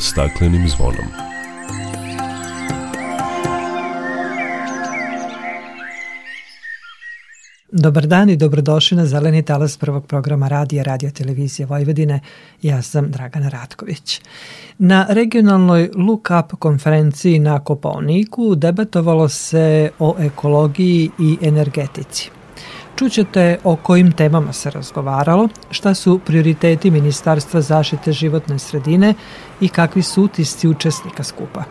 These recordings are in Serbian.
staklenim zvonom. Dobar dan i dobrodošli na Zeleni talas prvog programa radija Radio Televizije Vojvodine. Ja sam Dragana Ratković. Na regionalnoj Look Up konferenciji na Koponiku debatovalo se o ekologiji i energetici. Čućete o kojim temama se razgovaralo, šta su prioriteti Ministarstva zaštite životne sredine i kakvi su utisci učesnika skupa.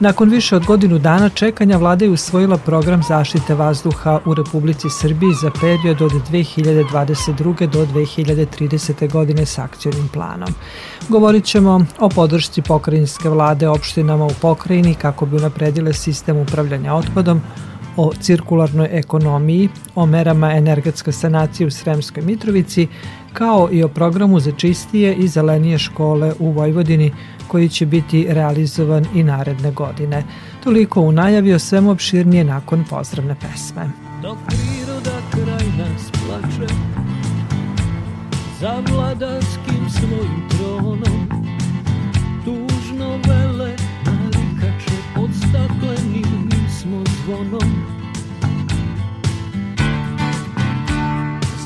Nakon više od godinu dana čekanja vlada je usvojila program zaštite vazduha u Republici Srbiji za period od 2022. do 2030. godine s akcijnim planom. Govorit ćemo o podršci pokrajinske vlade opštinama u pokrajini kako bi unapredile sistem upravljanja otpadom, o cirkularnoj ekonomiji, o merama energetske sanacije u Sremskoj Mitrovici, kao i o programu za čistije i zelenije škole u Vojvodini, koji će biti realizovan i naredne godine. Toliko u najavi o svemu opširnije nakon pozdravne pesme. Dok priroda kraj nas plače, za vladarskim svojim tronom, tužno vele narikače pod staklenim smo zvonom.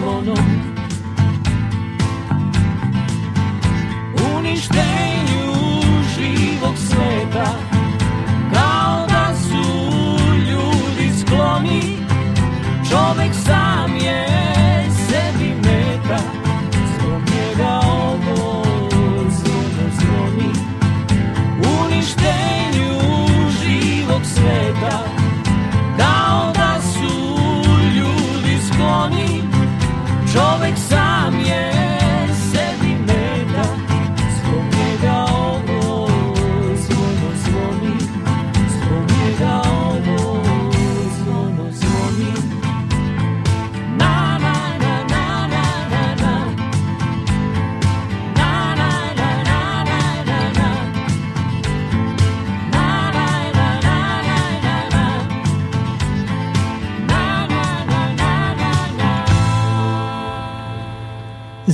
zvonom Uništenju živog sveta Kao da su ljudi skloni. Čovek sam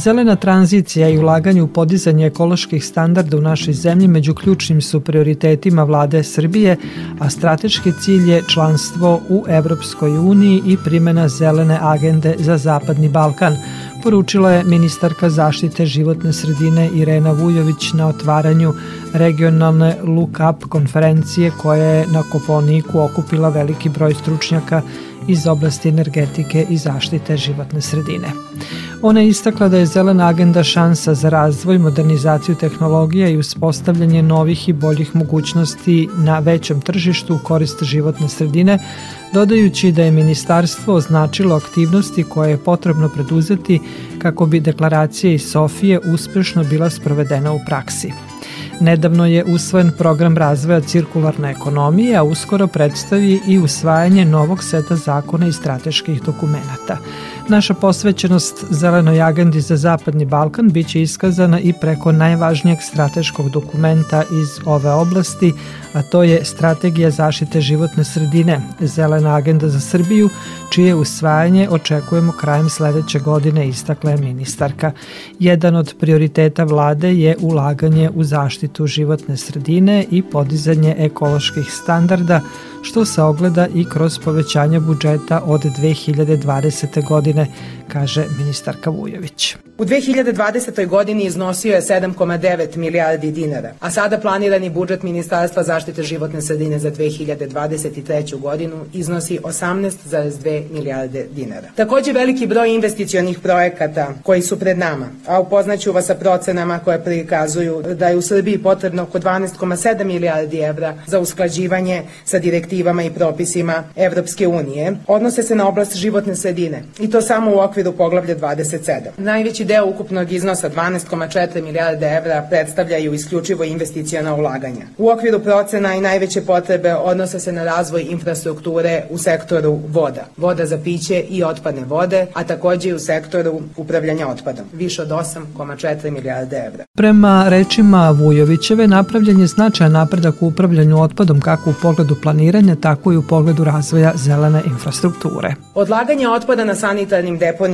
Zelena tranzicija i ulaganje u podizanje ekoloških standarda u našoj zemlji među ključnim su prioritetima vlade Srbije, a strateški cilj je članstvo u Evropskoj uniji i primjena zelene agende za Zapadni Balkan, poručila je ministarka zaštite životne sredine Irena Vujović na otvaranju regionalne Look Up konferencije koja je na Koponiku okupila veliki broj stručnjaka iz oblasti energetike i zaštite životne sredine. Ona je istakla da je zelena agenda šansa za razvoj, modernizaciju tehnologija i uspostavljanje novih i boljih mogućnosti na većem tržištu u korist životne sredine, dodajući da je ministarstvo označilo aktivnosti koje je potrebno preduzeti kako bi deklaracija iz Sofije uspešno bila sprovedena u praksi. Nedavno je usvojen program razvoja cirkularne ekonomije, a uskoro predstavi i usvajanje novog seta zakona i strateških dokumenta. Naša posvećenost zelenoj agendi za Zapadni Balkan biće iskazana i preko najvažnijeg strateškog dokumenta iz ove oblasti, a to je Strategija zaštite životne sredine, Zelena agenda za Srbiju, čije usvajanje očekujemo krajem sledeće godine, istakla je ministarka. Jedan od prioriteta vlade je ulaganje u zaštitu životne sredine i podizanje ekoloških standarda, što se ogleda i kroz povećanje budžeta od 2020. godine, 现 kaže ministarka Vujović. U 2020. godini iznosio je 7,9 milijardi dinara, a sada planirani budžet Ministarstva zaštite životne sredine za 2023. godinu iznosi 18,2 milijarde dinara. Takođe veliki broj investicionih projekata koji su pred nama, a upoznaću vas sa procenama koje prikazuju da je u Srbiji potrebno oko 12,7 milijardi evra za usklađivanje sa direktivama i propisima Evropske unije, odnose se na oblast životne sredine i to samo u okviru poglavlja 27. Najveći deo ukupnog iznosa 12,4 milijarde evra predstavljaju isključivo investicijana ulaganja. U okviru procena i najveće potrebe odnose se na razvoj infrastrukture u sektoru voda, voda za piće i otpadne vode, a takođe i u sektoru upravljanja otpadom, više od 8,4 milijarde evra. Prema rečima Vujovićeve, napravljen je značajan napredak u upravljanju otpadom kako u pogledu planiranja, tako i u pogledu razvoja zelene infrastrukture. Odlaganje otpada na sanitarnim deponijama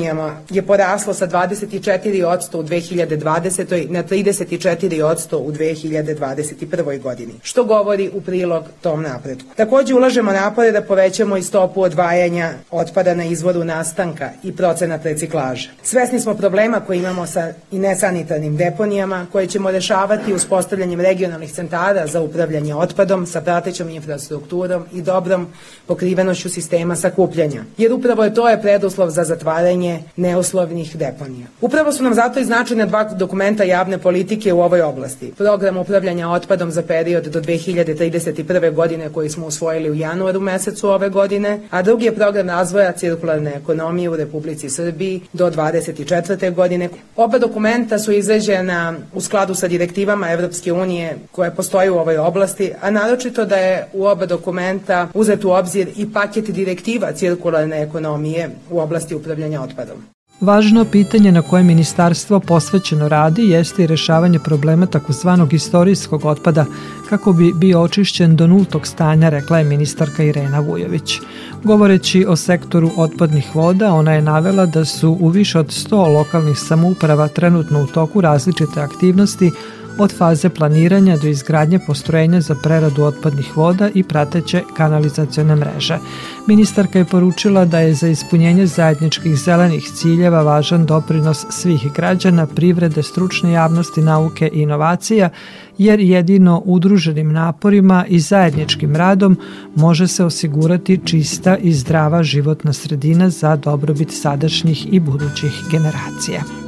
je poraslo sa 24% u 2020. na 34% u 2021. godini, što govori u prilog tom napretku. Takođe ulažemo napore da povećamo i stopu odvajanja otpada na izvoru nastanka i procenat reciklaže. Svesni smo problema koje imamo sa i nesanitarnim deponijama, koje ćemo rešavati uspostavljanjem regionalnih centara za upravljanje otpadom sa pratećom infrastrukturom i dobrom pokrivenošću sistema sakupljanja. Jer upravo je to je preduslov za zatvaranje neuslovnih deponija. Upravo su nam zato i značajne dva dokumenta javne politike u ovoj oblasti. Program upravljanja otpadom za period do 2031. godine koji smo usvojili u januaru mesecu ove godine, a drugi je program razvoja cirkularne ekonomije u Republici Srbiji do 24. godine. Oba dokumenta su izrađena u skladu sa direktivama Evropske unije koje postoje u ovoj oblasti, a naročito da je u oba dokumenta uzet u obzir i paket direktiva cirkularne ekonomije u oblasti upravljanja otpadom. Važno pitanje na koje ministarstvo posvećeno radi jeste i rešavanje problema takozvanog istorijskog otpada kako bi bio očišćen do nultog stanja, rekla je ministarka Irena Vujović. Govoreći o sektoru otpadnih voda, ona je navela da su u više od 100 lokalnih samouprava trenutno u toku različite aktivnosti od faze planiranja do izgradnje postrojenja za preradu otpadnih voda i prateće kanalizacione mreže. Ministarka je poručila da je za ispunjenje zajedničkih zelenih ciljeva važan doprinos svih građana, privrede, stručne javnosti, nauke i inovacija, jer jedino udruženim naporima i zajedničkim radom može se osigurati čista i zdrava životna sredina za dobrobit sadašnjih i budućih generacija.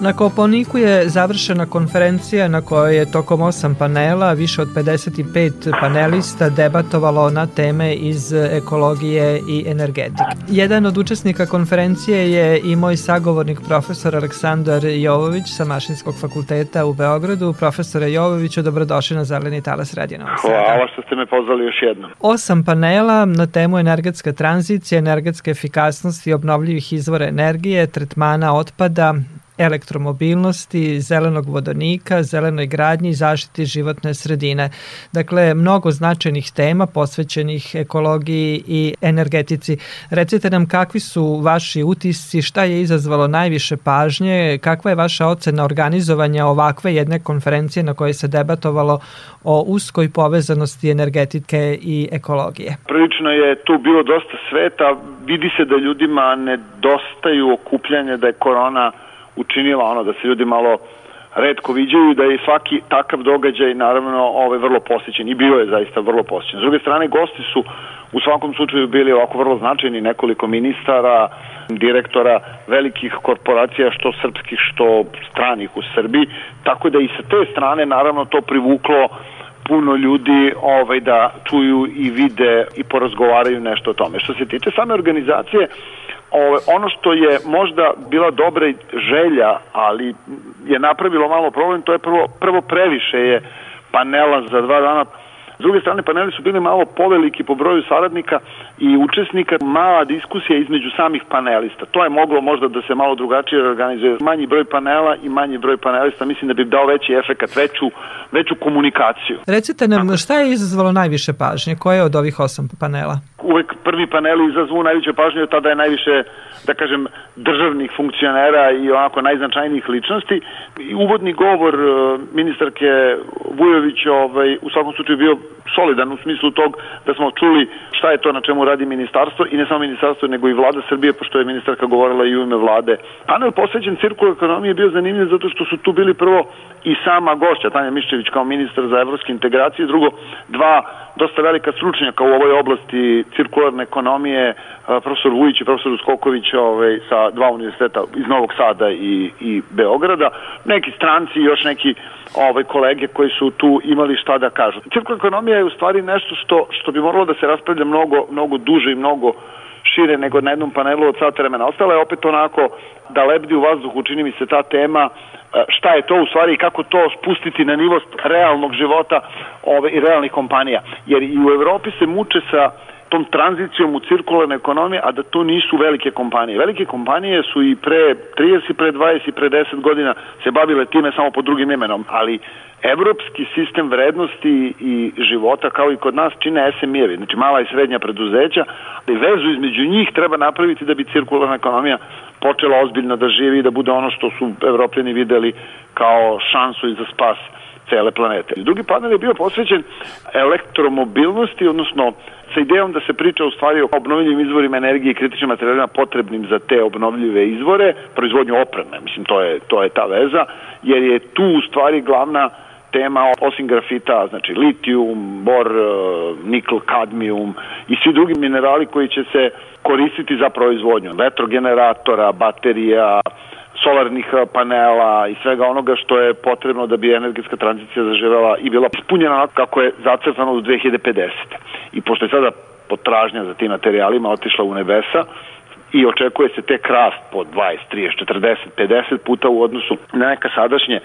Na Koponiku je završena konferencija na kojoj je tokom osam panela više od 55 panelista debatovalo na teme iz ekologije i energetike. Jedan od učesnika konferencije je i moj sagovornik profesor Aleksandar Jovović sa Mašinskog fakulteta u Beogradu. Profesore Jovoviću, dobrodošli na Zeleni talas Radio Novog Sada. Hvala što ste me pozvali još jednom. Osam panela na temu energetska tranzicija, energetska efikasnost i obnovljivih izvora energije, tretmana otpada, elektromobilnosti, zelenog vodonika, zelenoj gradnji i zaštiti životne sredine. Dakle, mnogo značajnih tema posvećenih ekologiji i energetici. Recite nam kakvi su vaši utisci, šta je izazvalo najviše pažnje, kakva je vaša ocena organizovanja ovakve jedne konferencije na kojoj se debatovalo o uskoj povezanosti energetike i ekologije? Prilično je tu bilo dosta sveta, vidi se da ljudima nedostaju okupljanje, da je korona učinila ono da se ljudi malo redko viđaju da je svaki takav događaj naravno ovaj vrlo posjećen i bio je zaista vrlo posjećen. S druge strane gosti su u svakom slučaju bili ovako vrlo značajni nekoliko ministara, direktora velikih korporacija što srpskih što stranih u Srbiji, tako da i sa te strane naravno to privuklo puno ljudi ovaj da čuju i vide i porazgovaraju nešto o tome. Što se tiče same organizacije, Ove, ono što je možda bila dobra želja, ali je napravilo malo problem, to je prvo, prvo previše je panela za dva dana S druge strane, paneli su bili malo poveliki po broju saradnika i učesnika, mala diskusija između samih panelista. To je moglo možda da se malo drugačije organizuje. Manji broj panela i manji broj panelista mislim da bi dao veći efekat, veću, veću komunikaciju. Recite nam, šta je izazvalo najviše pažnje? Koje od ovih osam panela? Uvek prvi paneli izazvu najveće pažnje, tada je najviše, da kažem, državnih funkcionera i onako najznačajnijih ličnosti. I uvodni govor e, ministarke Vujović ovaj, u svakom slučaju bio solidan u smislu tog da smo čuli šta je to na čemu radi ministarstvo i ne samo ministarstvo nego i vlada Srbije pošto je ministarka govorila i u ime vlade. Panel posvećen cirkulu ekonomije je bio zanimljiv zato što su tu bili prvo i sama gošća Tanja Miščević kao ministar za evropske integracije, drugo dva dosta velika stručnjaka u ovoj oblasti cirkularne ekonomije, profesor Vujić i profesor Uskoković ovaj, sa dva univerziteta iz Novog Sada i, i Beograda, neki stranci i još neki ovaj, kolege koji su tu imali šta da kažu. Cirkularna ekonomija je u stvari nešto što, što bi moralo da se raspravlja mnogo, mnogo duže i mnogo šire nego na jednom panelu od sat vremena. Ostala je opet onako da lebdi u vazduhu, čini mi se ta tema šta je to u stvari i kako to spustiti na nivo realnog života ove, i realnih kompanija. Jer i u Evropi se muče sa tom tranzicijom u cirkularne ekonomije, a da to nisu velike kompanije. Velike kompanije su i pre 30, pre 20 i pre 10 godina se bavile time samo pod drugim imenom, ali evropski sistem vrednosti i života kao i kod nas čine SMI-evi, znači mala i srednja preduzeća, i vezu između njih treba napraviti da bi cirkularna ekonomija počela ozbiljno da živi i da bude ono što su evropljeni videli kao šansu i za spas cele planete. Drugi panel je bio posvećen elektromobilnosti, odnosno sa idejom da se priča u stvari o obnovljivim izvorima energije i kritičnim materijalima potrebnim za te obnovljive izvore, proizvodnju opreme, mislim to je, to je ta veza, jer je tu u stvari glavna tema osim grafita, znači litijum, bor, e, nikl, kadmijum i svi drugi minerali koji će se koristiti za proizvodnju vetrogeneratora, baterija, solarnih e, panela i svega onoga što je potrebno da bi energetska tranzicija zaživela i bila ispunjena kako je zacrtano do 2050. I pošto je sada potražnja za tim materijalima otišla u nebesa, i očekuje se tek rast po 20, 30, 40, 50 puta u odnosu na neka sadašnje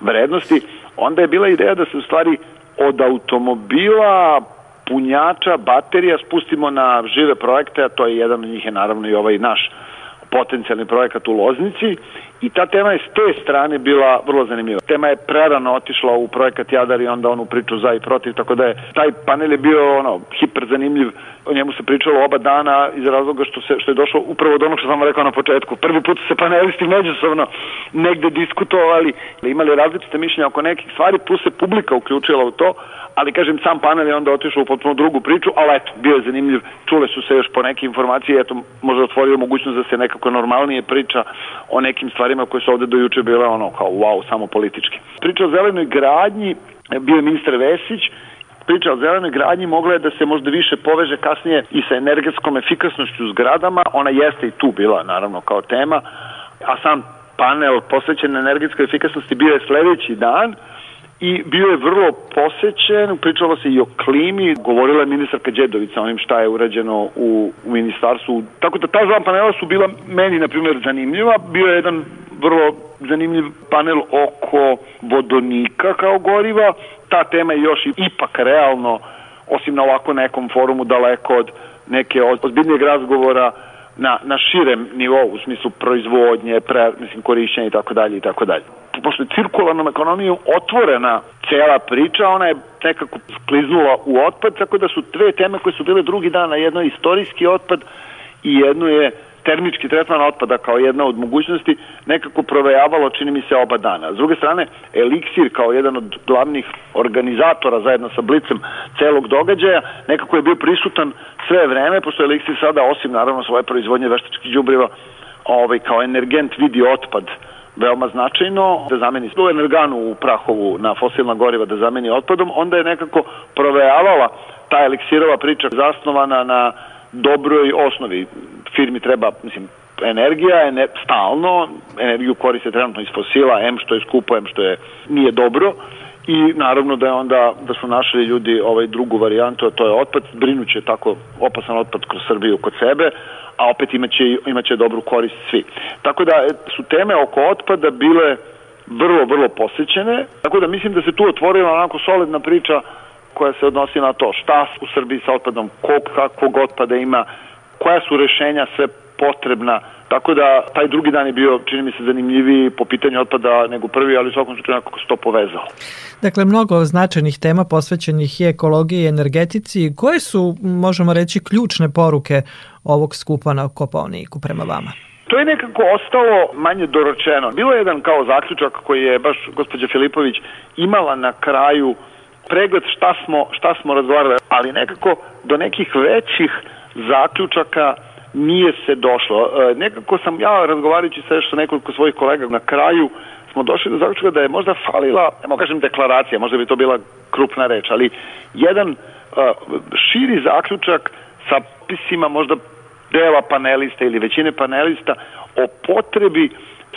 vrednosti, onda je bila ideja da se u stvari od automobila punjača, baterija spustimo na žive projekte, a to je jedan od njih je naravno i ovaj naš potencijalni projekat u Loznici i ta tema je s te strane bila vrlo zanimljiva. Tema je prerano otišla u projekat Jadar i onda onu priču za i protiv, tako da je taj panel je bio ono, hiper zanimljiv, o njemu se pričalo oba dana iz razloga što, se, što je došlo upravo od onog što sam rekao na početku. Prvi put su se panelisti međusobno negde diskutovali, imali različite mišljenja oko nekih stvari, plus se publika uključila u to, ali kažem sam panel je onda otišao u potpuno drugu priču, ali eto, bio je zanimljiv, čule su se još po neke informacije, eto, možda otvorio mogućnost da se nekako normalnije priča o nekim stvarima koje su ovde do juče bile ono kao wow, samo politički. Priča o zelenoj gradnji, bio je ministar Vesić, priča o zelenoj gradnji mogla je da se možda više poveže kasnije i sa energetskom efikasnošću zgradama, ona jeste i tu bila naravno kao tema, a sam panel posvećen energetskoj efikasnosti bio je sledeći dan, i bio je vrlo posećen, pričalo se i o klimi, govorila je ministarka Đedovica onim šta je urađeno u, u ministarstvu. Tako da ta dva panela su bila meni, na primjer, zanimljiva. Bio je jedan vrlo zanimljiv panel oko vodonika kao goriva. Ta tema je još ipak realno, osim na ovako nekom forumu daleko od neke ozbiljnijeg razgovora na, na širem nivou, u smislu proizvodnje, pre, mislim, korišćenja i tako dalje i tako dalje. Pošto je cirkularnom ekonomijom otvorena cela priča, ona je nekako skliznula u otpad, tako da su dve teme koje su bile drugi dan, na jedno istorijski otpad i jedno je termički tretman otpada kao jedna od mogućnosti nekako provejavalo, čini mi se, oba dana. S druge strane, Eliksir kao jedan od glavnih organizatora zajedno sa Blicem celog događaja nekako je bio prisutan sve vreme, pošto Eliksir sada, osim naravno svoje proizvodnje veštačkih đubriva, ovaj, kao energent vidi otpad veoma značajno da zameni tu energanu u Prahovu na fosilna goriva da zameni otpadom, onda je nekako provejavala ta eliksirova priča zasnovana na dobroj osnovi. Firmi treba, mislim, energija je ne, stalno, energiju koriste trenutno iz fosila, M što je skupo, M što je nije dobro i naravno da je onda da su našli ljudi ovaj drugu varijantu, a to je otpad, brinuće tako opasan otpad kroz Srbiju kod sebe, a opet imaće, imaće dobru korist svi. Tako da su teme oko otpada bile vrlo, vrlo posjećene, tako da mislim da se tu otvorila onako solidna priča koja se odnosi na to šta u Srbiji sa otpadom, kog, kakvog otpada ima, koja su rešenja sve potrebna Tako da taj drugi dan je bio, čini mi se, zanimljiviji po pitanju otpada nego prvi, ali u svakom slučaju nekako se to povezalo. Dakle, mnogo značajnih tema posvećenih i ekologiji i energetici. Koje su, možemo reći, ključne poruke ovog skupa na Koponiku prema vama? To je nekako ostalo manje doročeno. Bilo je jedan kao zaključak koji je baš gospođa Filipović imala na kraju pregled šta smo, šta smo razgovarali, ali nekako do nekih većih zaključaka nije se došlo. E, nekako sam ja razgovarajući sa još nekoliko svojih kolega na kraju smo došli do zaključka da je možda falila, ne mogu kažem deklaracija, možda bi to bila krupna reč, ali jedan uh, širi zaključak sa pisima možda dela panelista ili većine panelista o potrebi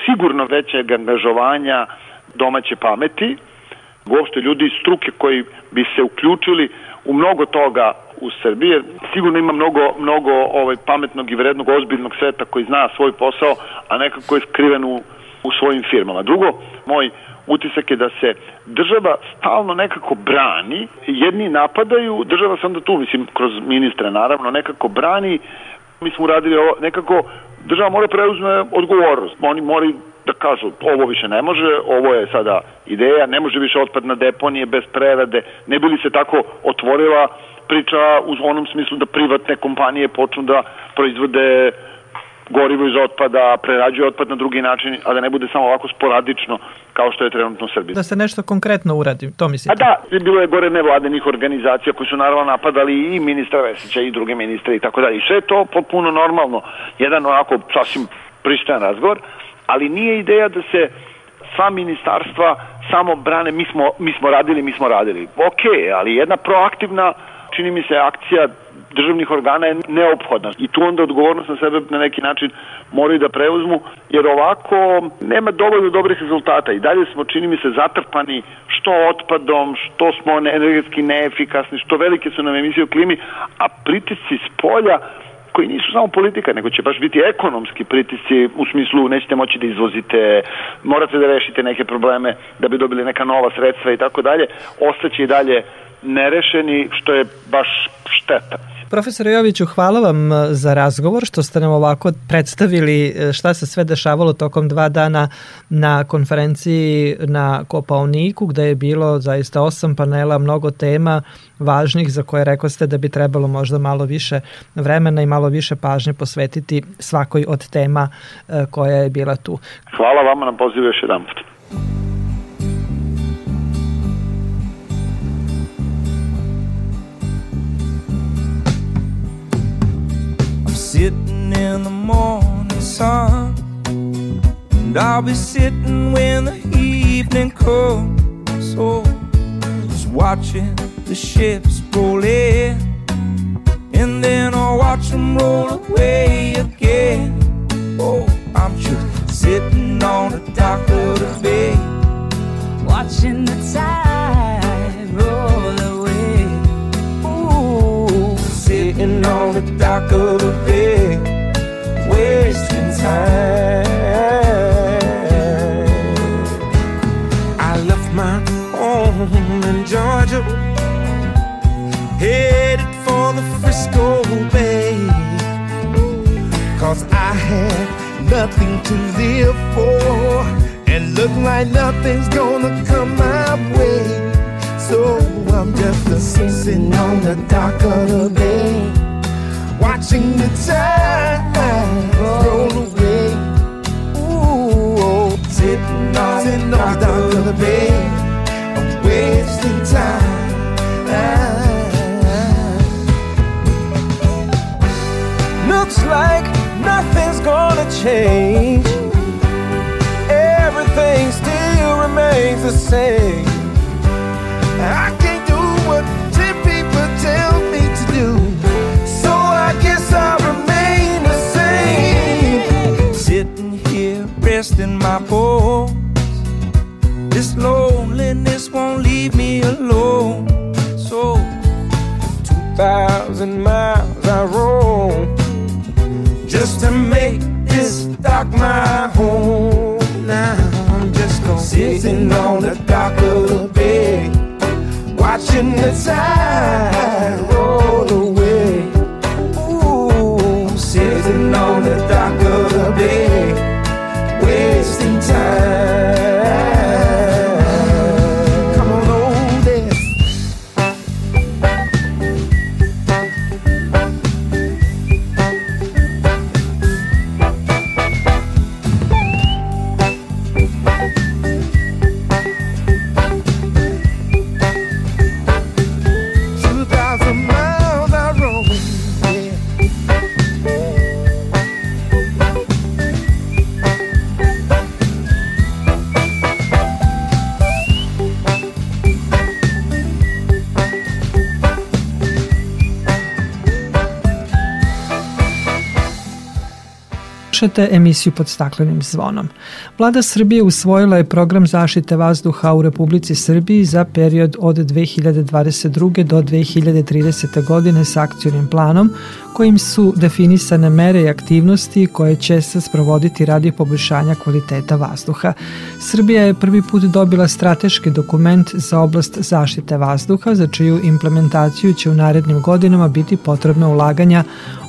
sigurno većeg angažovanja domaće pameti, uopšte ljudi iz struke koji bi se uključili u mnogo toga u Srbiji. Sigurno ima mnogo, mnogo ovaj, pametnog i vrednog, ozbiljnog sveta koji zna svoj posao, a nekako je skriven u, u svojim firmama. Drugo, moj utisak je da se država stalno nekako brani, jedni napadaju, država se onda tu, mislim, kroz ministre naravno, nekako brani, mi smo uradili ovo, nekako država mora preuzme odgovornost, oni moraju da kažu ovo više ne može, ovo je sada ideja, ne može više otpad na deponije bez prerade, ne bi li se tako otvorila priča u onom smislu da privatne kompanije počnu da proizvode gorivo iz otpada, prerađuje otpad na drugi način, a da ne bude samo ovako sporadično kao što je trenutno u Srbiji. Da se nešto konkretno uradi, to mislite? A da, bilo je gore nevladenih organizacija koji su naravno napadali i ministra Vesića i druge ministre i tako dalje. I sve to potpuno normalno. Jedan onako sasvim pristojan razgovor, ali nije ideja da se sva ministarstva samo brane, mi smo, mi smo radili, mi smo radili. Ok, ali jedna proaktivna čini mi se akcija državnih organa je neophodna i tu onda odgovornost na sebe na neki način moraju da preuzmu jer ovako nema dovoljno dobrih rezultata i dalje smo čini mi se zatrpani što otpadom, što smo energetski neefikasni, što velike su nam emisije u klimi, a pritisci s polja koji nisu samo politika, nego će baš biti ekonomski pritisci u smislu nećete moći da izvozite, morate da rešite neke probleme da bi dobili neka nova sredstva i tako dalje, ostaće i dalje nerešeni, što je baš šteta. Profesor Joviću, hvala vam e, za razgovor što ste nam ovako predstavili e, šta se sve dešavalo tokom dva dana na konferenciji na Kopaoniku gde je bilo zaista osam panela, mnogo tema važnih za koje rekao ste da bi trebalo možda malo više vremena i malo više pažnje posvetiti svakoj od tema e, koja je bila tu. Hvala vama na pozivu još jedan put. Sitting in the morning sun. And I'll be sitting when the evening comes. Oh, just watching the ships roll in. And then I'll watch them roll away again. Oh, I'm just sitting on the dock of the bay. Watching the tide sitting on the dock of the bay. Wasting time. I left my home in Georgia, headed for the Frisco Bay. Cause I had nothing to live for, and look like nothing's gonna come my way. So I'm just sitting on the dock of the bay, watching the tide roll away. Oh, sitting on the dock of the bay. I'm wasting time. Looks like nothing's gonna change. Everything still remains the same. Here resting my bones this loneliness won't leave me alone. So, 2,000 miles I roam just to make this dock my home. Now I'm just gonna sitting on the dock of the bay, watching the tide roll away. Ooh, sitting on the dock of the bay, time. Slušate emisiju pod staklenim zvonom. Vlada Srbije usvojila je program zaštite vazduha u Republici Srbiji za period od 2022. do 2030. godine sa akcijnim planom kojim su definisane mere i aktivnosti koje će se sprovoditi radi poboljšanja kvaliteta vazduha. Srbija je prvi put dobila strateški dokument za oblast zaštite vazduha, za čiju implementaciju će u narednim godinama biti potrebno ulaganja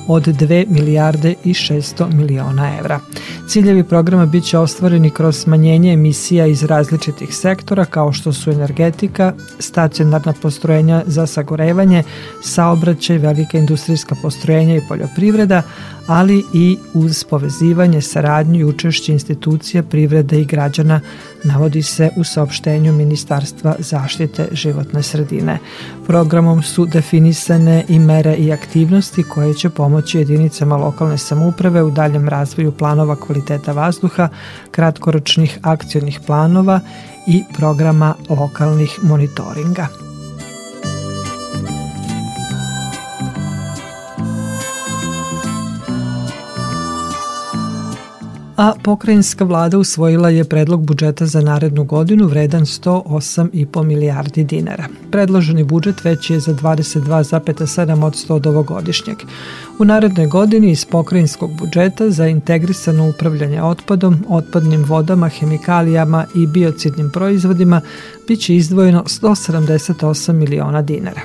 od 2 milijarde i 600 miliona evra. Ciljevi programa biće ostvareni kroz smanjenje emisija iz različitih sektora kao što su energetika, stacionarna postrojenja za sagorevanje, saobraćaj, velika industrijska postrojenja i poljoprivreda, ali i uz povezivanje, saradnju i učešće institucija, privrede i građana, navodi se u saopštenju Ministarstva zaštite životne sredine. Programom su definisane i mere i aktivnosti koje će pomoći jedinicama lokalne samouprave u daljem razvoju planova kvaliteta vazduha, kratkoročnih akcionih planova i programa lokalnih monitoringa. A pokrajinska vlada usvojila je predlog budžeta za narednu godinu vredan 108,5 milijardi dinara. Predloženi budžet veći je za 22,7 od 100 od ovogodišnjeg. U narednoj godini iz pokrajinskog budžeta za integrisano upravljanje otpadom, otpadnim vodama, hemikalijama i biocidnim proizvodima biće izdvojeno 178 miliona dinara.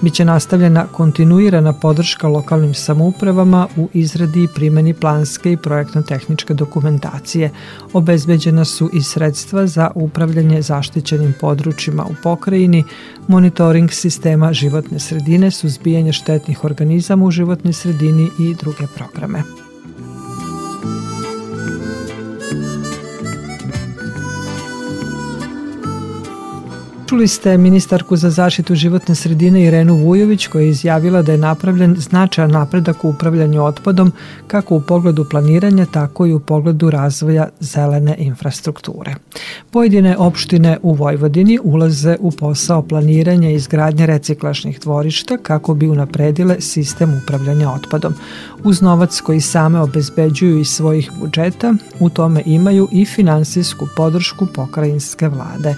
Biće nastavljena kontinuirana podrška lokalnim samoupravama u izradi i primeni planske i projektno-tehničke dokumentacije. Obezbeđena su i sredstva za upravljanje zaštićenim područjima u pokrajini, monitoring sistema životne sredine, suzbijanje štetnih organizama u životnoj sredini i druge programe. Čuli ste ministarku za zaštitu životne sredine Irenu Vujović koja je izjavila da je napravljen značajan napredak u upravljanju otpadom kako u pogledu planiranja tako i u pogledu razvoja zelene infrastrukture. Pojedine opštine u Vojvodini ulaze u posao planiranja i izgradnje reciklažnih dvorišta kako bi unapredile sistem upravljanja otpadom. Uz novac koji same obezbeđuju iz svojih budžeta, u tome imaju i finansijsku podršku pokrajinske vlade.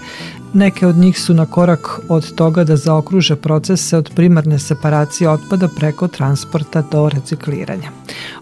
Neke od njih su na korak od toga da zaokruže procese od primarne separacije otpada preko transporta do recikliranja.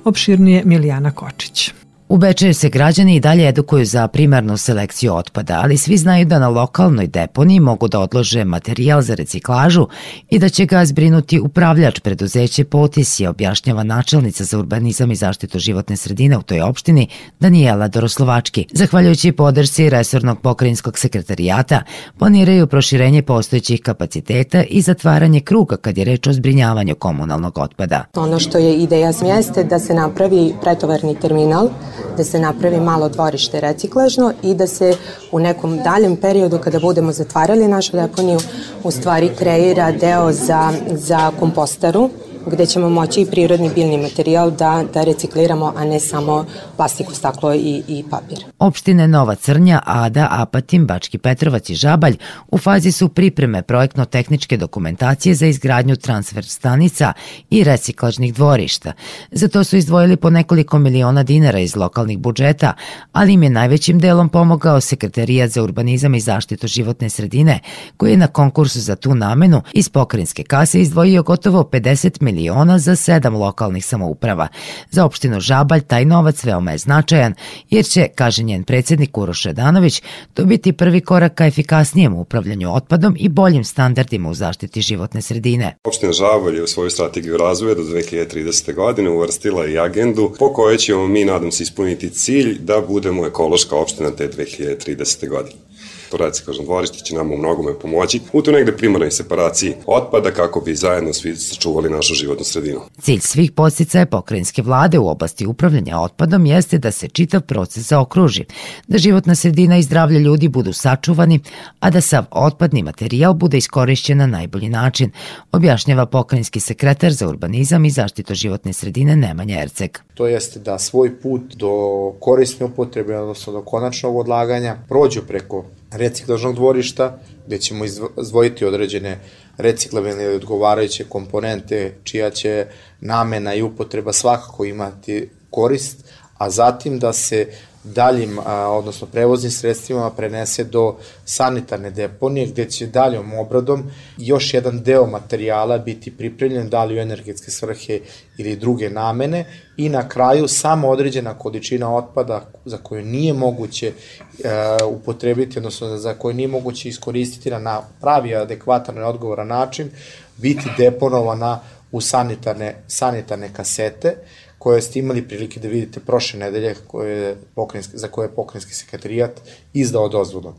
Opširnije Milijana Kočić. U Bečeju se građani i dalje edukuju za primarnu selekciju otpada, ali svi znaju da na lokalnoj deponiji mogu da odlože materijal za reciklažu i da će ga zbrinuti upravljač preduzeće Potis je objašnjava načelnica za urbanizam i zaštitu životne sredine u toj opštini Danijela Doroslovački. Zahvaljujući podršci Resornog pokrajinskog sekretarijata, planiraju proširenje postojećih kapaciteta i zatvaranje kruga kad je reč o zbrinjavanju komunalnog otpada. Ono što je ideja smjeste da se napravi pretovarni terminal da se napravi malo dvorište reciklažno i da se u nekom daljem periodu kada budemo zatvarali našu deponiju u stvari kreira deo za, za kompostaru gde ćemo moći i prirodni biljni materijal da, da recikliramo, a ne samo plastiku, staklo i, i papir. Opštine Nova Crnja, Ada, Apatin, Bački Petrovac i Žabalj u fazi su pripreme projektno-tehničke dokumentacije za izgradnju transfer stanica i reciklažnih dvorišta. Za to su izdvojili po nekoliko miliona dinara iz lokalnih budžeta, ali im je najvećim delom pomogao Sekretarijat za urbanizam i zaštitu životne sredine, koji je na konkursu za tu namenu iz pokrinjske kase izdvojio gotovo 50 miliona za sedam lokalnih samouprava. Za opštinu Žabalj taj novac veoma je značajan, jer će, kaže njen predsednik Uroš Redanović, to biti prvi korak ka efikasnijem upravljanju otpadom i boljim standardima u zaštiti životne sredine. Opština Žabalj je u svoju strategiju razvoja do 2030. godine uvrstila i agendu po kojoj ćemo mi, nadam se, ispuniti cilj da budemo ekološka opština te 2030. godine to reciklažno dvorište će nam u mnogome pomoći u tu negde primarnoj separaciji otpada kako bi zajedno svi sačuvali našu životnu sredinu. Cilj svih posticaja pokrajinske vlade u oblasti upravljanja otpadom jeste da se čitav proces zaokruži, da životna sredina i zdravlje ljudi budu sačuvani, a da sav otpadni materijal bude iskorišćen na najbolji način, objašnjava pokrajinski sekretar za urbanizam i zaštitu životne sredine Nemanja Erceg. To jeste da svoj put do korisne upotrebe, odnosno do konačnog odlaganja, prođu preko reciklažnog dvorišta, gde ćemo izdvojiti određene reciklabilne ili odgovarajuće komponente čija će namena i upotreba svakako imati korist, a zatim da se daljim, odnosno prevoznim sredstvima prenese do sanitarne deponije gde će daljom obradom još jedan deo materijala biti pripremljen da li u energetske svrhe ili druge namene. I na kraju samo određena količina otpada za koju nije moguće e, upotrebiti, odnosno za koju nije moguće iskoristiti na pravi, adekvatan i odgovoran način, biti deponovana u sanitarne, sanitarne kasete, koje ste imali prilike da vidite prošle nedelje koje za koje je pokrenjski sekretarijat izdao dozvolu.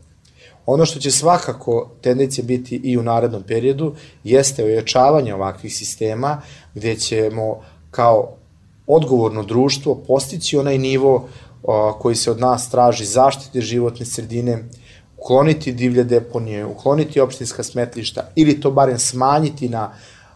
Ono što će svakako tendencija biti i u narednom periodu jeste ojačavanje ovakvih sistema gde ćemo kao odgovorno društvo postići onaj nivo koji se od nas traži zaštite životne sredine, ukloniti divlje deponije, ukloniti opštinska smetlišta ili to barem smanjiti na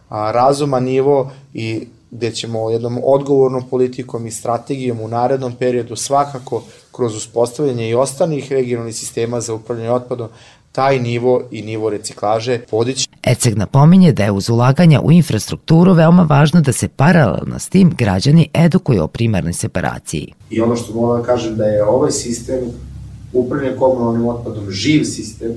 a, razuman nivo i gde ćemo jednom odgovornom politikom i strategijom u narednom periodu svakako kroz uspostavljanje i ostalih regionalnih sistema za upravljanje otpadom taj nivo i nivo reciklaže podići. ECEG napominje da je uz ulaganja u infrastrukturu veoma važno da se paralelno s tim građani edukuju o primarnoj separaciji. I ono što mogu da kažem da je ovaj sistem upravljanja komunalnim otpadom živ sistem,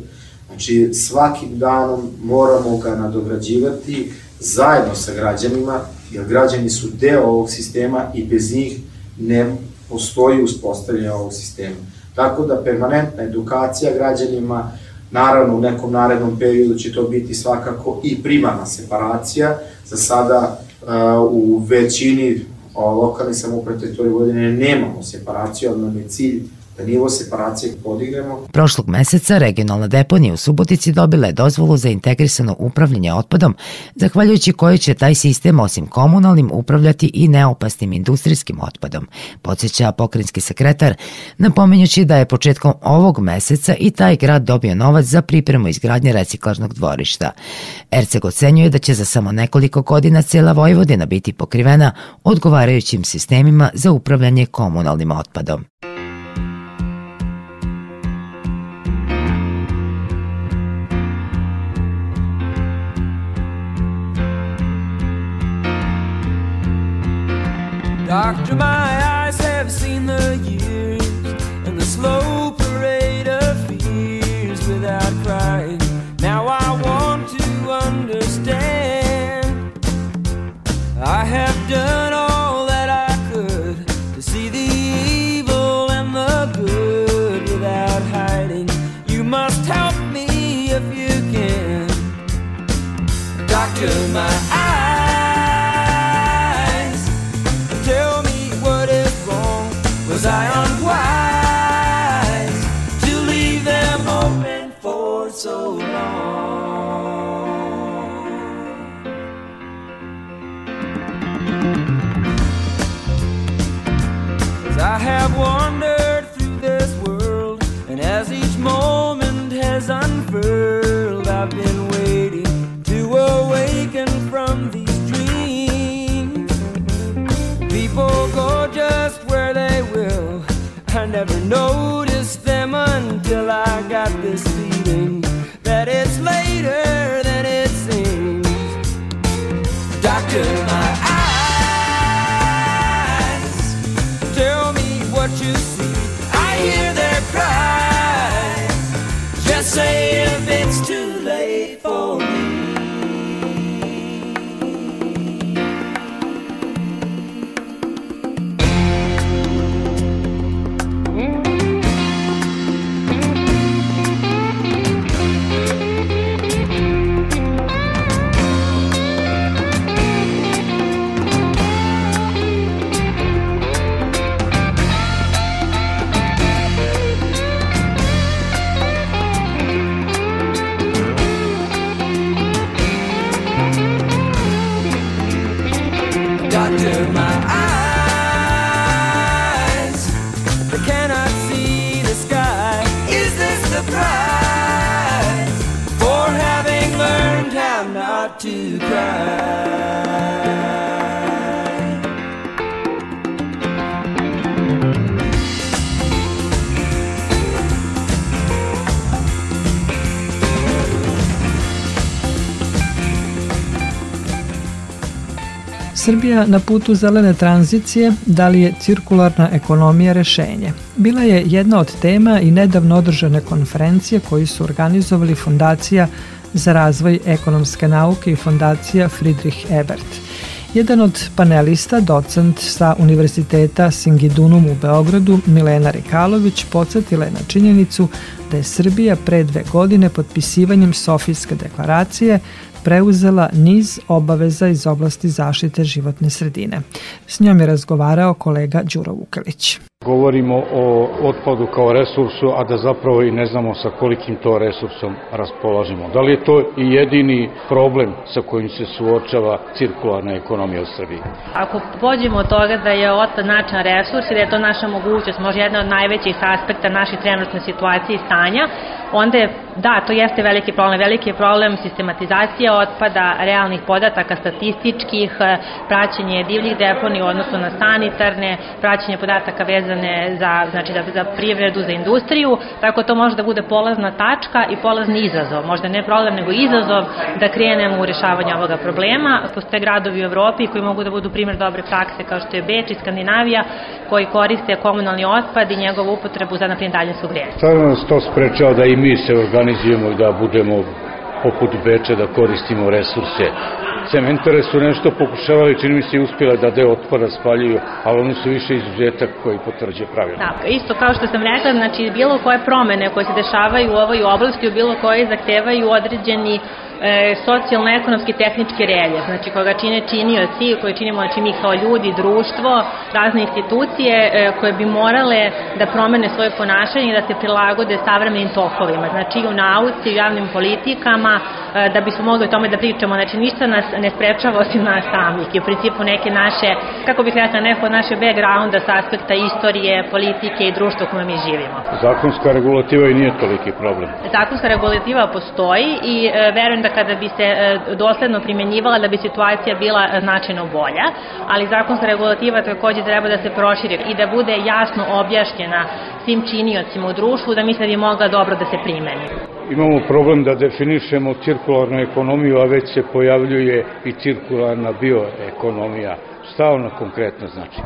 znači svakim danom moramo ga nadograđivati zajedno sa građanima jer građani su deo ovog sistema i bez njih ne postoji uspostavljanje ovog sistema. Tako da permanentna edukacija građanima, naravno u nekom narednom periodu će to biti svakako i primarna separacija. Za sada uh, u većini lokalne samoprave teritorije nemamo separaciju, ali nam je cilj da nivo separacije podignemo. Prošlog meseca regionalna deponija u Subotici dobila je dozvolu za integrisano upravljanje otpadom, zahvaljujući kojoj će taj sistem osim komunalnim upravljati i neopasnim industrijskim otpadom, podsjeća pokrinjski sekretar, napominjući da je početkom ovog meseca i taj grad dobio novac za pripremu izgradnje reciklažnog dvorišta. Erceg ocenjuje da će za samo nekoliko godina cela Vojvodina biti pokrivena odgovarajućim sistemima za upravljanje komunalnim otpadom. Doctor, my eyes have seen the years and the slow have wandered through this world, and as each moment has unfurled, I've been waiting to awaken from these dreams. People go just where they will. I never noticed them until I got this feeling that it's later than it seems. Doctor, Srbija na putu zelene tranzicije, da li je cirkularna ekonomija rešenje? Bila je jedna od tema i nedavno održane konferencije koju su organizovali Fondacija za razvoj ekonomske nauke i Fondacija Friedrich Ebert. Jedan od panelista, docent sa Univerziteta Singidunum u Beogradu, Milena Rikalović, podsjetila je na činjenicu da je Srbija pre dve godine potpisivanjem Sofijske deklaracije preuzela niz obaveza iz oblasti zaštite životne sredine. S njom je razgovarao kolega Đuro Vukelić. Govorimo o otpadu kao resursu, a da zapravo i ne znamo sa kolikim to resursom raspolažemo. Da li je to i jedini problem sa kojim se suočava cirkularna ekonomija u Srbiji? Ako pođemo od toga da je otpad način resurs i da je to naša mogućnost, možda jedna od najvećih aspekta naše trenutne situacije i stanja, onda je, da, to jeste veliki problem. Veliki je problem sistematizacija otpada, realnih podataka, statističkih, praćenje divljih deponija u odnosu na sanitarne, praćenje podataka vezane za, znači, za, za privredu, za industriju, tako to može da bude polazna tačka i polazni izazov. Možda ne problem, nego izazov da krenemo u rešavanje ovoga problema. Postoje gradovi u Evropi koji mogu da budu primjer dobre prakse kao što je Beč i Skandinavija, koji koriste komunalni otpad i njegovu upotrebu za naprijed daljinskog grejanja. Stvarno nas to sprečava da i mi se organizujemo da budemo poput Beča da koristimo resurse. Cementare su nešto pokušavali, čini mi se i uspjela da deo otpada spaljuju, ali oni su više izuzetak koji potvrđe pravilno. Da, isto kao što sam rekla, znači bilo koje promene koje se dešavaju u ovoj oblasti, u bilo koje zahtevaju određeni e, socijalno-ekonomski tehnički reljef, znači koga čine činioci, koje činimo znači mi kao ljudi, društvo, razne institucije e, koje bi morale da promene svoje ponašanje i da se prilagode savremenim tokovima, znači i u nauci, i u javnim politikama, e, da bismo mogli o tome da pričamo, znači ništa nas ne sprečava osim nas samih i u principu neke naše, kako bih rekla, neko od naše backgrounda sa aspekta istorije, politike i društva u kome mi živimo. Zakonska regulativa i nije toliki problem. Zakonska regulativa postoji i e, verujem da kada bi se e, dosledno primjenjivala da bi situacija bila e, značajno bolja, ali zakonska regulativa takođe treba da se proširi i da bude jasno objašnjena svim činiocima u društvu da misle da bi mogla dobro da se primeni. Imamo problem da definišemo cirkularnu ekonomiju, a već se pojavljuje i cirkularna bioekonomija. Šta konkretno znači?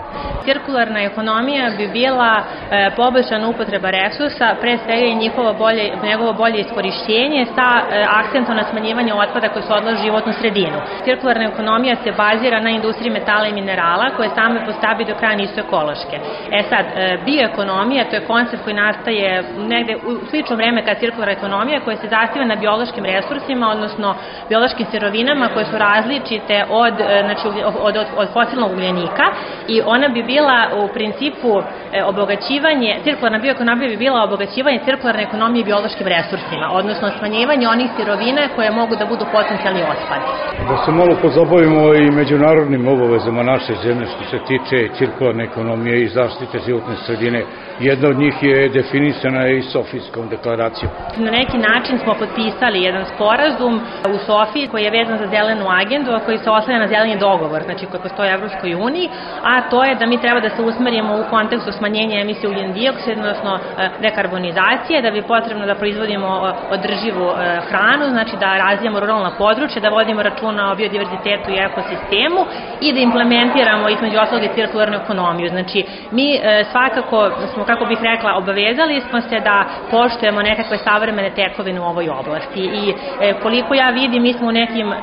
Cirkularna ekonomija bi bila e, poboljšana upotreba resursa, pre svega i njihovo bolje, njegovo bolje iskorišćenje sa e, akcentom na smanjivanje otpada koji se odlaže životnu sredinu. Cirkularna ekonomija se bazira na industriji metala i minerala koje same po stabi do kraja nisu ekološke. E sad, e, bioekonomija to je koncept koji nastaje negde u slično vreme kao cirkularna ekonomija koja se zastiva na biološkim resursima, odnosno biološkim sirovinama koje su različite od, e, znači, od, od, od fosilnog ugljenika i ona bi bila u principu e, obogaćivanje, cirkularna bioekonomija bi bila obogaćivanje cirkularne ekonomije biološkim resursima, odnosno smanjivanje onih sirovina koje mogu da budu potencijalni otpad. Da se malo pozabavimo i međunarodnim obavezama naše zemlje što se tiče cirkularne ekonomije i zaštite životne sredine. Jedna od njih je definisana i Sofijskom deklaracijom. Na neki način smo potpisali jedan sporazum u Sofiji koji je vezan za zelenu agendu, a koji se oslanja na zeleni dogovor, znači koji postoje Evropskoj uniji, a to je da mi treba da se usmerimo u kontekstu smanjenja emisije ugljen dioksida, odnosno e, dekarbonizacije, da bi potrebno da proizvodimo e, održivu e, hranu, znači da razvijamo ruralna područja, da vodimo računa o biodiverzitetu i ekosistemu i da implementiramo između ostalog i cirkularnu ekonomiju. Znači, mi svakako smo, kako bih rekla, obavezali smo se da poštujemo nekakve savremene tekovine u ovoj oblasti i koliko ja vidim, mi smo u nekim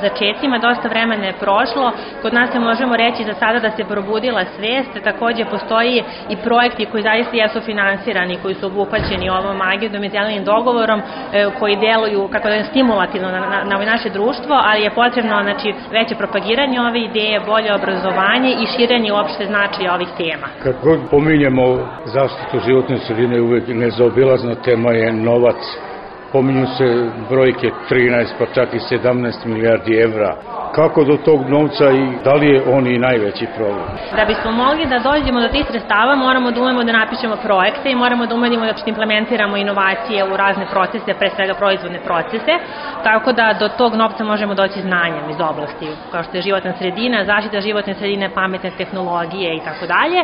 začecima, dosta vremena je prošlo, kod nas se možemo reći za sada da se probudila svest, takođe postoji i projekti koji zaista jesu finansirani, koji su obuhvaćeni ovom agendom i zelenim dogovorom, e, koji deluju, kako da je stimulativno na, na, na naše društvo, ali je potrebno znači, veće propagiranje ove ideje, bolje obrazovanje i širenje uopšte značaja ovih tema. Kad god pominjemo zaštitu životne sredine, uvek nezaobilazna tema je novac pominju se brojke 13 pa čak i 17 milijardi evra kako do tog novca i da li je on i najveći problem? Da bismo mogli da dođemo do tih sredstava moramo da umemo da napišemo projekte i moramo da umemo da implementiramo inovacije u razne procese, pre svega proizvodne procese, tako da do tog novca možemo doći znanjem iz oblasti, kao što je životna sredina, zaštita životne sredine, pametne tehnologije i tako dalje.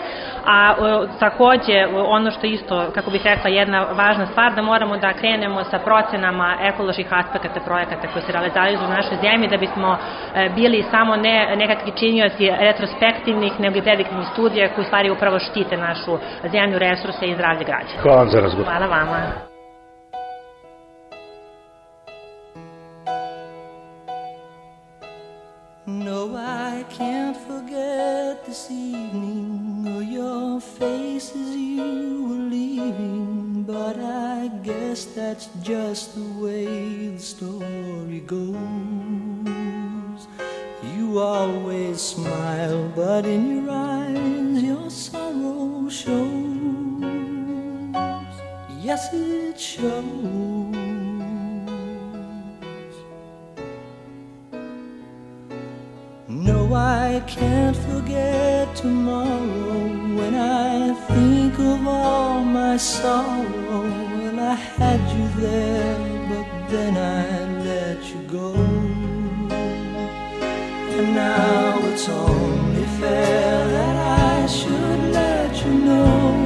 A takođe ono što isto, kako bih rekla, jedna važna stvar, da moramo da krenemo sa procenama ekoloških aspekata projekata koji se realizuju u našoj zemlji da bismo E, bili samo ne nekakvi činioci retrospektivnih, nego i prediktivnih studija koji stvari upravo štite našu zemlju, resurse i zdravlje građana. Hvala vam za razgovor. Hvala vama. No, I can't forget this evening or your face as you were leaving, but I guess that's just the way the story goes. You always smile, but in your eyes your sorrow shows. Yes, it shows. No, I can't forget tomorrow when I think of all my sorrow. Well, I had you there, but then I let you go. And now it's only fair that I should let you know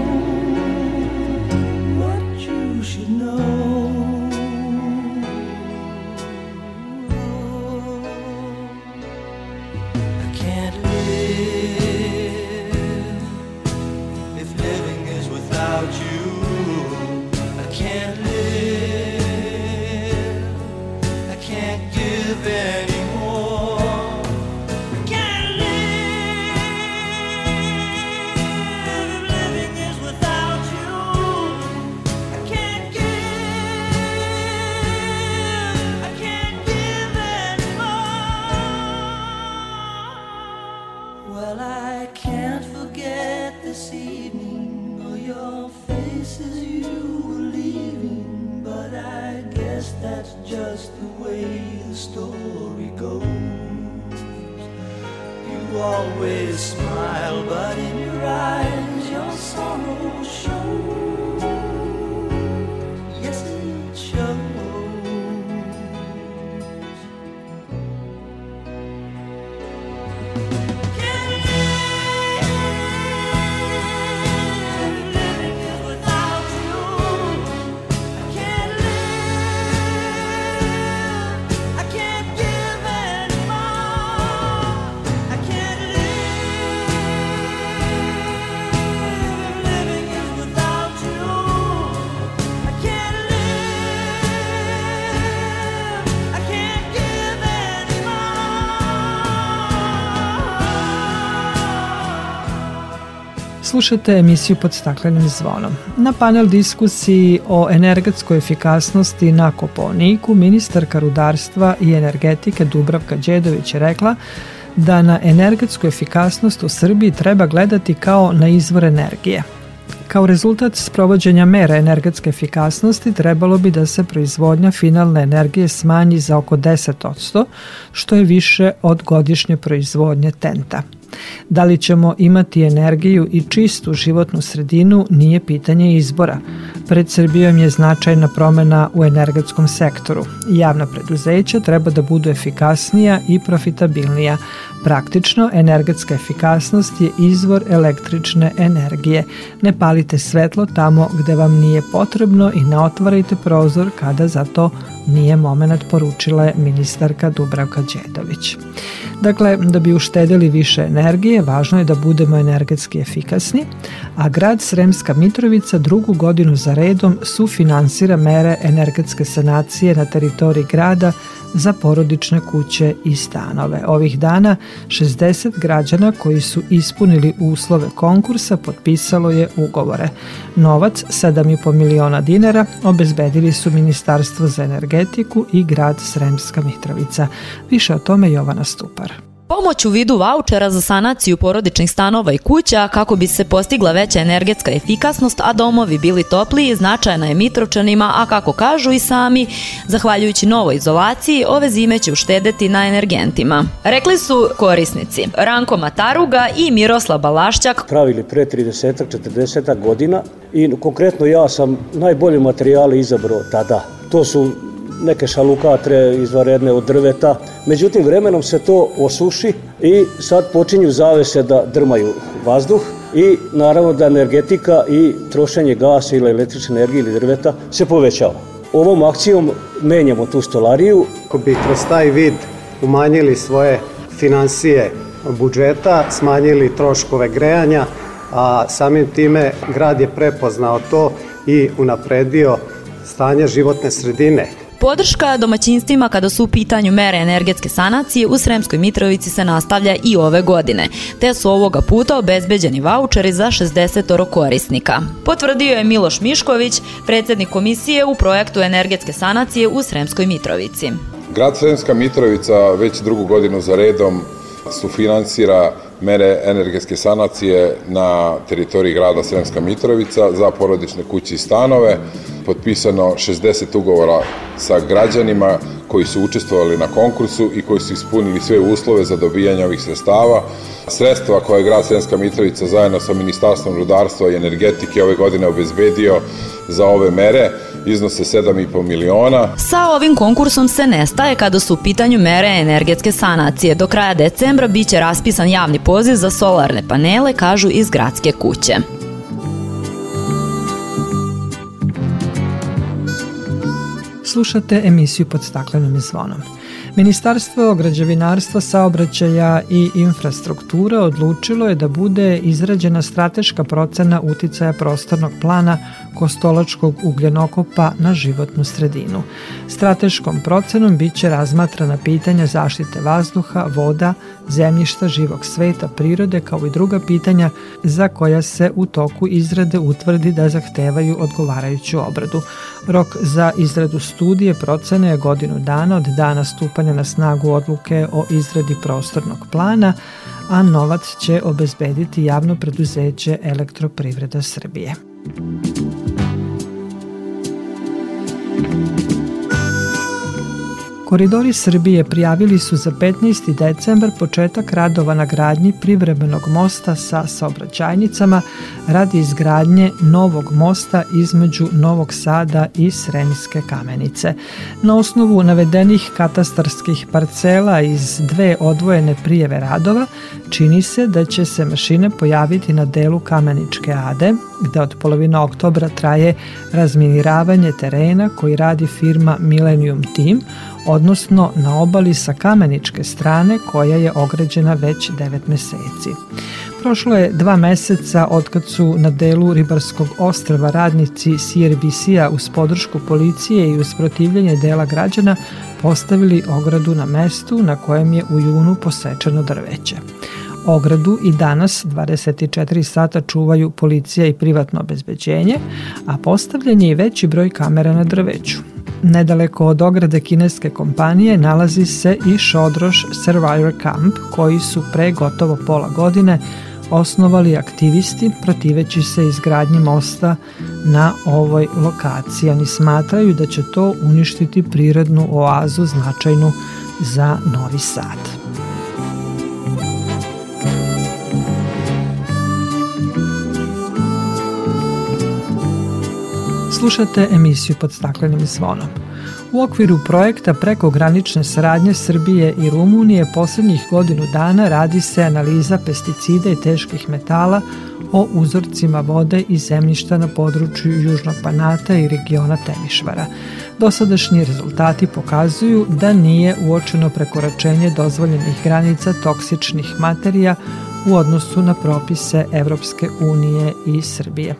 Slušate emisiju pod staklenim zvonom. Na panel diskusiji o energetskoj efikasnosti na Koponiku ministarka rudarstva i energetike Dubravka Đedović je rekla da na energetsku efikasnost u Srbiji treba gledati kao na izvor energije. Kao rezultat sprovođenja mera energetske efikasnosti trebalo bi da se proizvodnja finalne energije smanji za oko 10%, što je više od godišnje proizvodnje tenta. Da li ćemo imati energiju i čistu životnu sredinu nije pitanje izbora, Pred Srbijom je značajna promena u energetskom sektoru. Javna preduzeća treba da budu efikasnija i profitabilnija. Praktično, energetska efikasnost je izvor električne energije. Ne palite svetlo tamo gde vam nije potrebno i ne otvarajte prozor kada za to nije moment poručila je ministarka Dubravka Đedović. Dakle, da bi uštedili više energije, važno je da budemo energetski efikasni, a grad Sremska Mitrovica drugu godinu za redom sufinansira mere energetske sanacije na teritoriji grada za porodične kuće i stanove. Ovih dana 60 građana koji su ispunili uslove konkursa potpisalo je ugovore. Novac, 7,5 miliona dinara, obezbedili su Ministarstvo za energetiku i grad Sremska Mitrovica. Više o tome Jovana Stupar. Pomoć u vidu vaučera za sanaciju porodičnih stanova i kuća kako bi se postigla veća energetska efikasnost, a domovi bili topliji, značajna je Mitrovčanima, a kako kažu i sami, zahvaljujući novoj izolaciji, ove zime će uštedeti na energentima. Rekli su korisnici Ranko Mataruga i Miroslav Balašćak. Pravili pre 30-40 godina i konkretno ja sam najbolje materijale izabrao tada. To su neke šalukatre izvaredne od drveta. Međutim, vremenom se to osuši i sad počinju zavese da drmaju vazduh i naravno da energetika i trošenje gasa ili električne energije ili drveta se povećava. Ovom akcijom menjamo tu stolariju. Ako bi kroz taj vid umanjili svoje financije budžeta, smanjili troškove grejanja, a samim time grad je prepoznao to i unapredio stanje životne sredine. Podrška domaćinstvima kada su u pitanju mere energetske sanacije u Sremskoj Mitrovici se nastavlja i ove godine, te su ovoga puta obezbeđeni vaučeri za 60 korisnika. Potvrdio je Miloš Mišković, predsednik komisije u projektu energetske sanacije u Sremskoj Mitrovici. Grad Sremska Mitrovica već drugu godinu za redom sufinansira mere energetske sanacije na teritoriji grada Sremska Mitrovica za porodične kuće i stanove. Potpisano 60 ugovora sa građanima koji su učestvovali na konkursu i koji su ispunili sve uslove za dobijanje ovih sredstava. Sredstva koje je grad Sremska Mitrovica zajedno sa Ministarstvom rudarstva i energetike ove godine obezbedio za ove mere iznose 7,5 miliona. Sa ovim konkursom se nestaje kada su u pitanju mere energetske sanacije. Do kraja decembra biće raspisan javni poziv za solarne panele, kažu iz gradske kuće. Slušate emisiju pod staklenim zvonom. Ministarstvo građevinarstva, saobraćaja i infrastrukture odlučilo je da bude izrađena strateška procena uticaja prostornog plana Kostolačkog ugljenokopa na životnu sredinu. Strateškom procenom biće razmatrana pitanja zaštite vazduha, voda, zemljišta, živog sveta, prirode kao i druga pitanja za koja se u toku izrade utvrdi da zahtevaju odgovarajuću obradu. Rok za izradu studije procene je godinu dana od dana stupanja na snagu odluke o izradi prostornog plana, a novac će obezbediti javno preduzeće Elektroprivreda Srbije. Koridori Srbije prijavili su za 15. decembar početak radova na gradnji privremenog mosta sa saobraćajnicama radi izgradnje novog mosta između Novog Sada i Sremske kamenice. Na osnovu navedenih katastarskih parcela iz dve odvojene prijeve radova čini se da će se mašine pojaviti na delu Kameničke Ade, gde od polovina oktobra traje razminiravanje terena koji radi firma Millennium Team, odnosno na obali sa kameničke strane koja je ograđena već 9 meseci. Prošlo je dva meseca od kad su na delu Ribarskog ostrava radnici CRBC-a uz podršku policije i uz protivljenje dela građana postavili ogradu na mestu na kojem je u junu posečeno drveće. Ogradu i danas 24 sata čuvaju policija i privatno obezbeđenje, a postavljen je i veći broj kamera na drveću. Nedaleko od ograde kineske kompanije nalazi se i Šodroš Survivor Camp, koji su pre gotovo pola godine osnovali aktivisti protiveći se izgradnji mosta na ovoj lokaciji. Oni smatraju da će to uništiti prirodnu oazu značajnu za Novi Sad. Slušate emisiju pod staklenim zvonom. U okviru projekta prekogranične saradnje Srbije i Rumunije poslednjih godinu dana radi se analiza pesticida i teških metala o uzorcima vode i zemljišta na području Južnog Banata i regiona Temišvara. Dosadašnji rezultati pokazuju da nije uočeno prekoračenje dozvoljenih granica toksičnih materija u odnosu na propise Evropske unije i Srbije.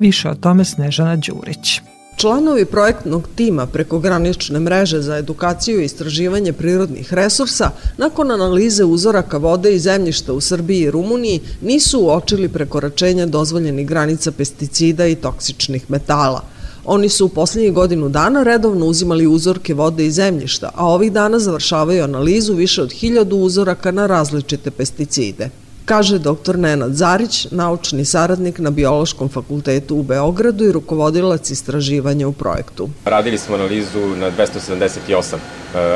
Više o tome Snežana Đurić. Članovi projektnog tima prekogranične mreže za edukaciju i istraživanje prirodnih resursa nakon analize uzoraka vode i zemljišta u Srbiji i Rumuniji nisu uočili prekoračenja dozvoljenih granica pesticida i toksičnih metala. Oni su u poslednjih godinu dana redovno uzimali uzorke vode i zemljišta, a ovih dana završavaju analizu više od hiljadu uzoraka na različite pesticide kaže dr. Nenad Zarić, naučni saradnik na Biološkom fakultetu u Beogradu i rukovodilac istraživanja u projektu. Radili smo analizu na 278 e,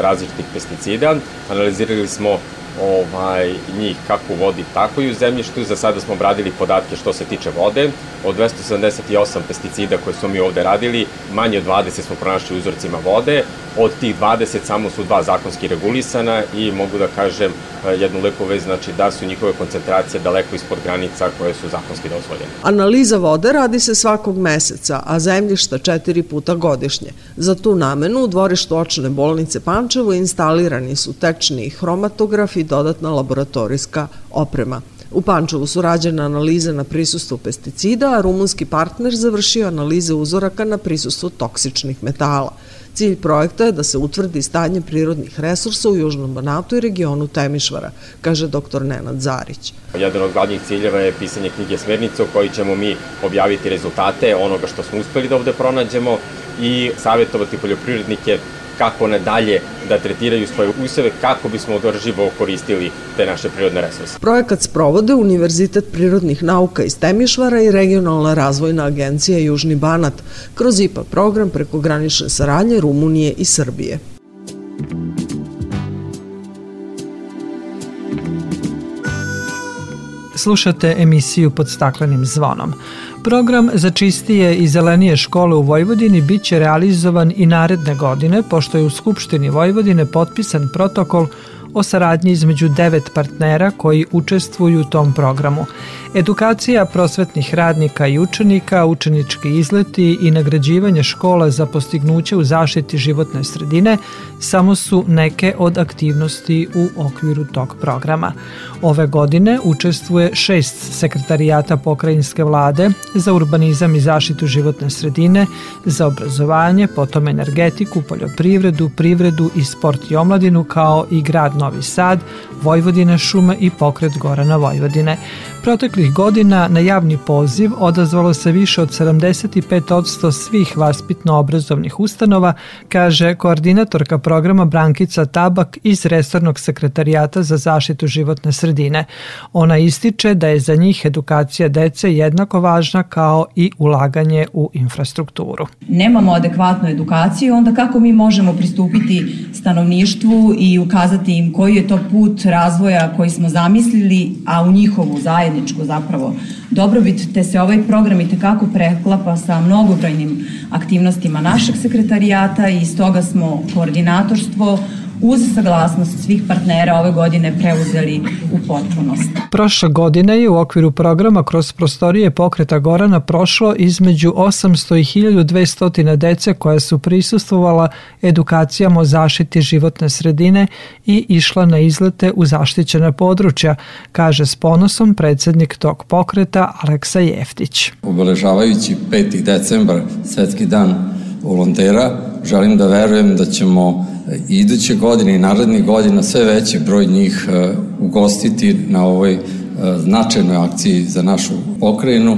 različitih pesticida, analizirali smo ovaj, njih kako u vodi, tako i u zemljištu. Za sada smo obradili podatke što se tiče vode. Od 278 pesticida koje smo mi ovde radili, manje od 20 smo pronašli uzorcima vode. Od tih 20 samo su dva zakonski regulisana i mogu da kažem jednu lepu vez, znači da su njihove koncentracije daleko ispod granica koje su zakonski dozvoljene. Analiza vode radi se svakog meseca, a zemljišta četiri puta godišnje. Za tu namenu u dvorištu očne bolnice Pančevo instalirani su tečni hromatograf i dodatna laboratorijska oprema. U Pančevu su rađene analize na prisustvo pesticida, a rumunski partner završio analize uzoraka na prisustvo toksičnih metala. Cilj projekta je da se utvrdi stanje prirodnih resursa u Južnom Banatu i regionu Temišvara, kaže dr. Nenad Zarić. Jedan od glavnih ciljeva je pisanje knjige smernica u kojoj ćemo mi objaviti rezultate onoga što smo uspeli da ovde pronađemo i savjetovati poljoprivrednike kako ne dalje da tretiraju svoje useve, kako bismo održivo koristili te naše prirodne resurse. Projekat sprovode Univerzitet prirodnih nauka iz Temišvara i Regionalna razvojna agencija Južni Banat kroz IPA program preko granične saradnje Rumunije i Srbije. Slušate emisiju pod staklenim zvonom. Program za čistije i zelenije škole u Vojvodini biće realizovan i naredne godine, pošto je u Skupštini Vojvodine potpisan protokol o saradnji između devet partnera koji učestvuju u tom programu. Edukacija prosvetnih radnika i učenika, učenički izleti i nagrađivanje škola za postignuće u zaštiti životne sredine samo su neke od aktivnosti u okviru tog programa. Ove godine učestvuje šest sekretarijata pokrajinske vlade za urbanizam i zaštitu životne sredine, za obrazovanje, potom energetiku, poljoprivredu, privredu i sport i omladinu kao i grad Novi Sad, Vojvodina šuma i pokret Gorana Vojvodine. Proteklih godina na javni poziv odazvalo se više od 75% svih vaspitno-obrazovnih ustanova, kaže koordinatorka programa Brankica Tabak iz Resornog sekretarijata za zaštitu životne sredine. Ona ističe da je za njih edukacija dece jednako važna kao i ulaganje u infrastrukturu. Nemamo adekvatnu edukaciju, onda kako mi možemo pristupiti stanovništvu i ukazati im koji je to put razvoja koji smo zamislili, a u njihovu zajedničku zapravo dobrobit, te se ovaj program i tekako preklapa sa mnogobrojnim aktivnostima našeg sekretarijata i stoga smo koordinatorstvo uz saglasnost svih partnera ove godine preuzeli u potpunost. Prošle godine je u okviru programa kroz prostorije pokreta Gorana prošlo između 800 i 1200 dece koja su prisustvovala edukacijama o zaštiti životne sredine i išla na izlete u zaštićena područja, kaže s ponosom predsednik tog pokreta Aleksa Jeftić. Obeležavajući 5. decembar, Svetski dan volontera, želim da verujem da ćemo iduće godine i narednih godina sve veći broj njih e, ugostiti na ovoj e, značajnoj akciji za našu pokrajinu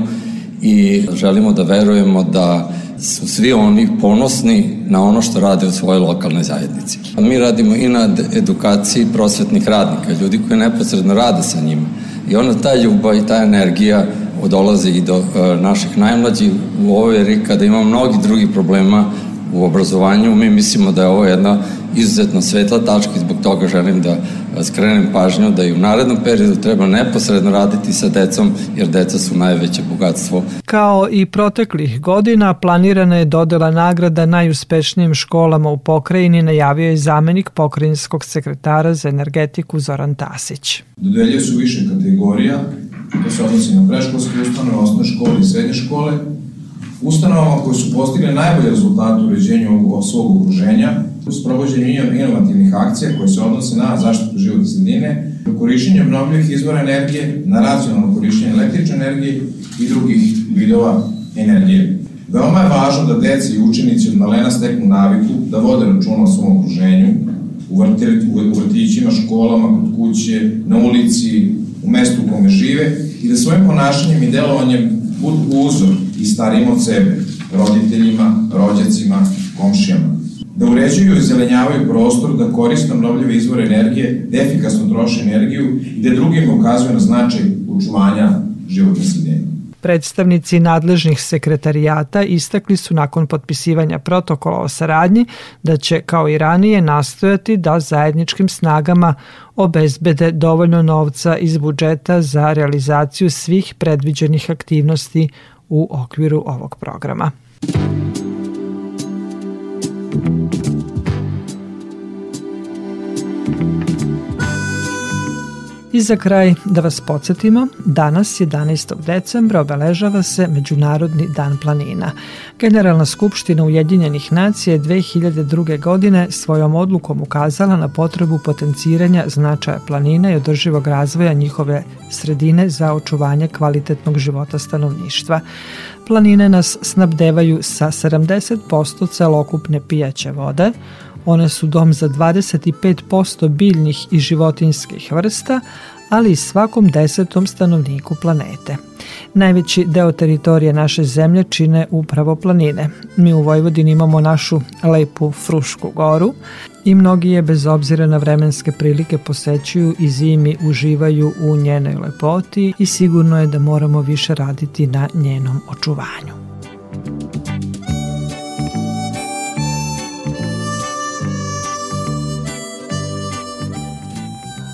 i želimo da verujemo da su svi oni ponosni na ono što rade u svojoj lokalnoj zajednici. Mi radimo i na edukaciji prosvetnih radnika, ljudi koji neposredno rade sa njima. I ona ta ljubav i ta energija dolazi i do e, naših najmlađih u ovoj eri kada ima mnogi drugi problema u obrazovanju. Mi mislimo da je ovo jedna izuzetno svetla tačka i zbog toga želim da skrenem pažnju da i u narednom periodu treba neposredno raditi sa decom jer deca su najveće bogatstvo. Kao i proteklih godina planirana je dodela nagrada najuspešnim školama u pokrajini najavio je zamenik pokrajinskog sekretara za energetiku Zoran Tasić. Dodeljuje su više kategorija, to se odnosi na preškolske ustanove, osnovne škole i srednje škole, ustanovama koje su postigle najbolje rezultate u uređenju svog okruženja, sprovođenju inovativnih akcija koje se odnose na zaštitu životne sredine, korišćenje obnovljivih izvora energije, na racionalno korišćenje električne energije i drugih vidova energije. Veoma je važno da deci i učenici od malena steknu naviku da vode računa o svom okruženju, u, u vrtićima, školama, kod kuće, na ulici, u mestu u kome žive i da svojim ponašanjem i delovanjem budu uzor i starijim od sebe, roditeljima, rođacima, komšijama. Da uređuju i zelenjavaju prostor, da koriste obnovljive izvore energije, da efikasno troše energiju i da drugim ukazuju na značaj učuvanja životne sredine. Predstavnici nadležnih sekretarijata istakli su nakon potpisivanja protokola o saradnji da će kao i ranije nastojati da zajedničkim snagama obezbede dovoljno novca iz budžeta za realizaciju svih predviđenih aktivnosti u okviru ovog programa. I za kraj da vas podsjetimo, danas 11. decembra obeležava se Međunarodni dan planina. Generalna skupština Ujedinjenih nacija 2002. godine svojom odlukom ukazala na potrebu potenciranja značaja planina i održivog razvoja njihove sredine za očuvanje kvalitetnog života stanovništva. Planine nas snabdevaju sa 70% celokupne pijaće vode, One su dom za 25% biljnih i životinskih vrsta, ali i svakom desetom stanovniku planete. Najveći deo teritorije naše zemlje čine upravo planine. Mi u Vojvodini imamo našu lepu Frušku goru i mnogi je bez obzira na vremenske prilike posećuju i zimi uživaju u njenoj lepoti i sigurno je da moramo više raditi na njenom očuvanju.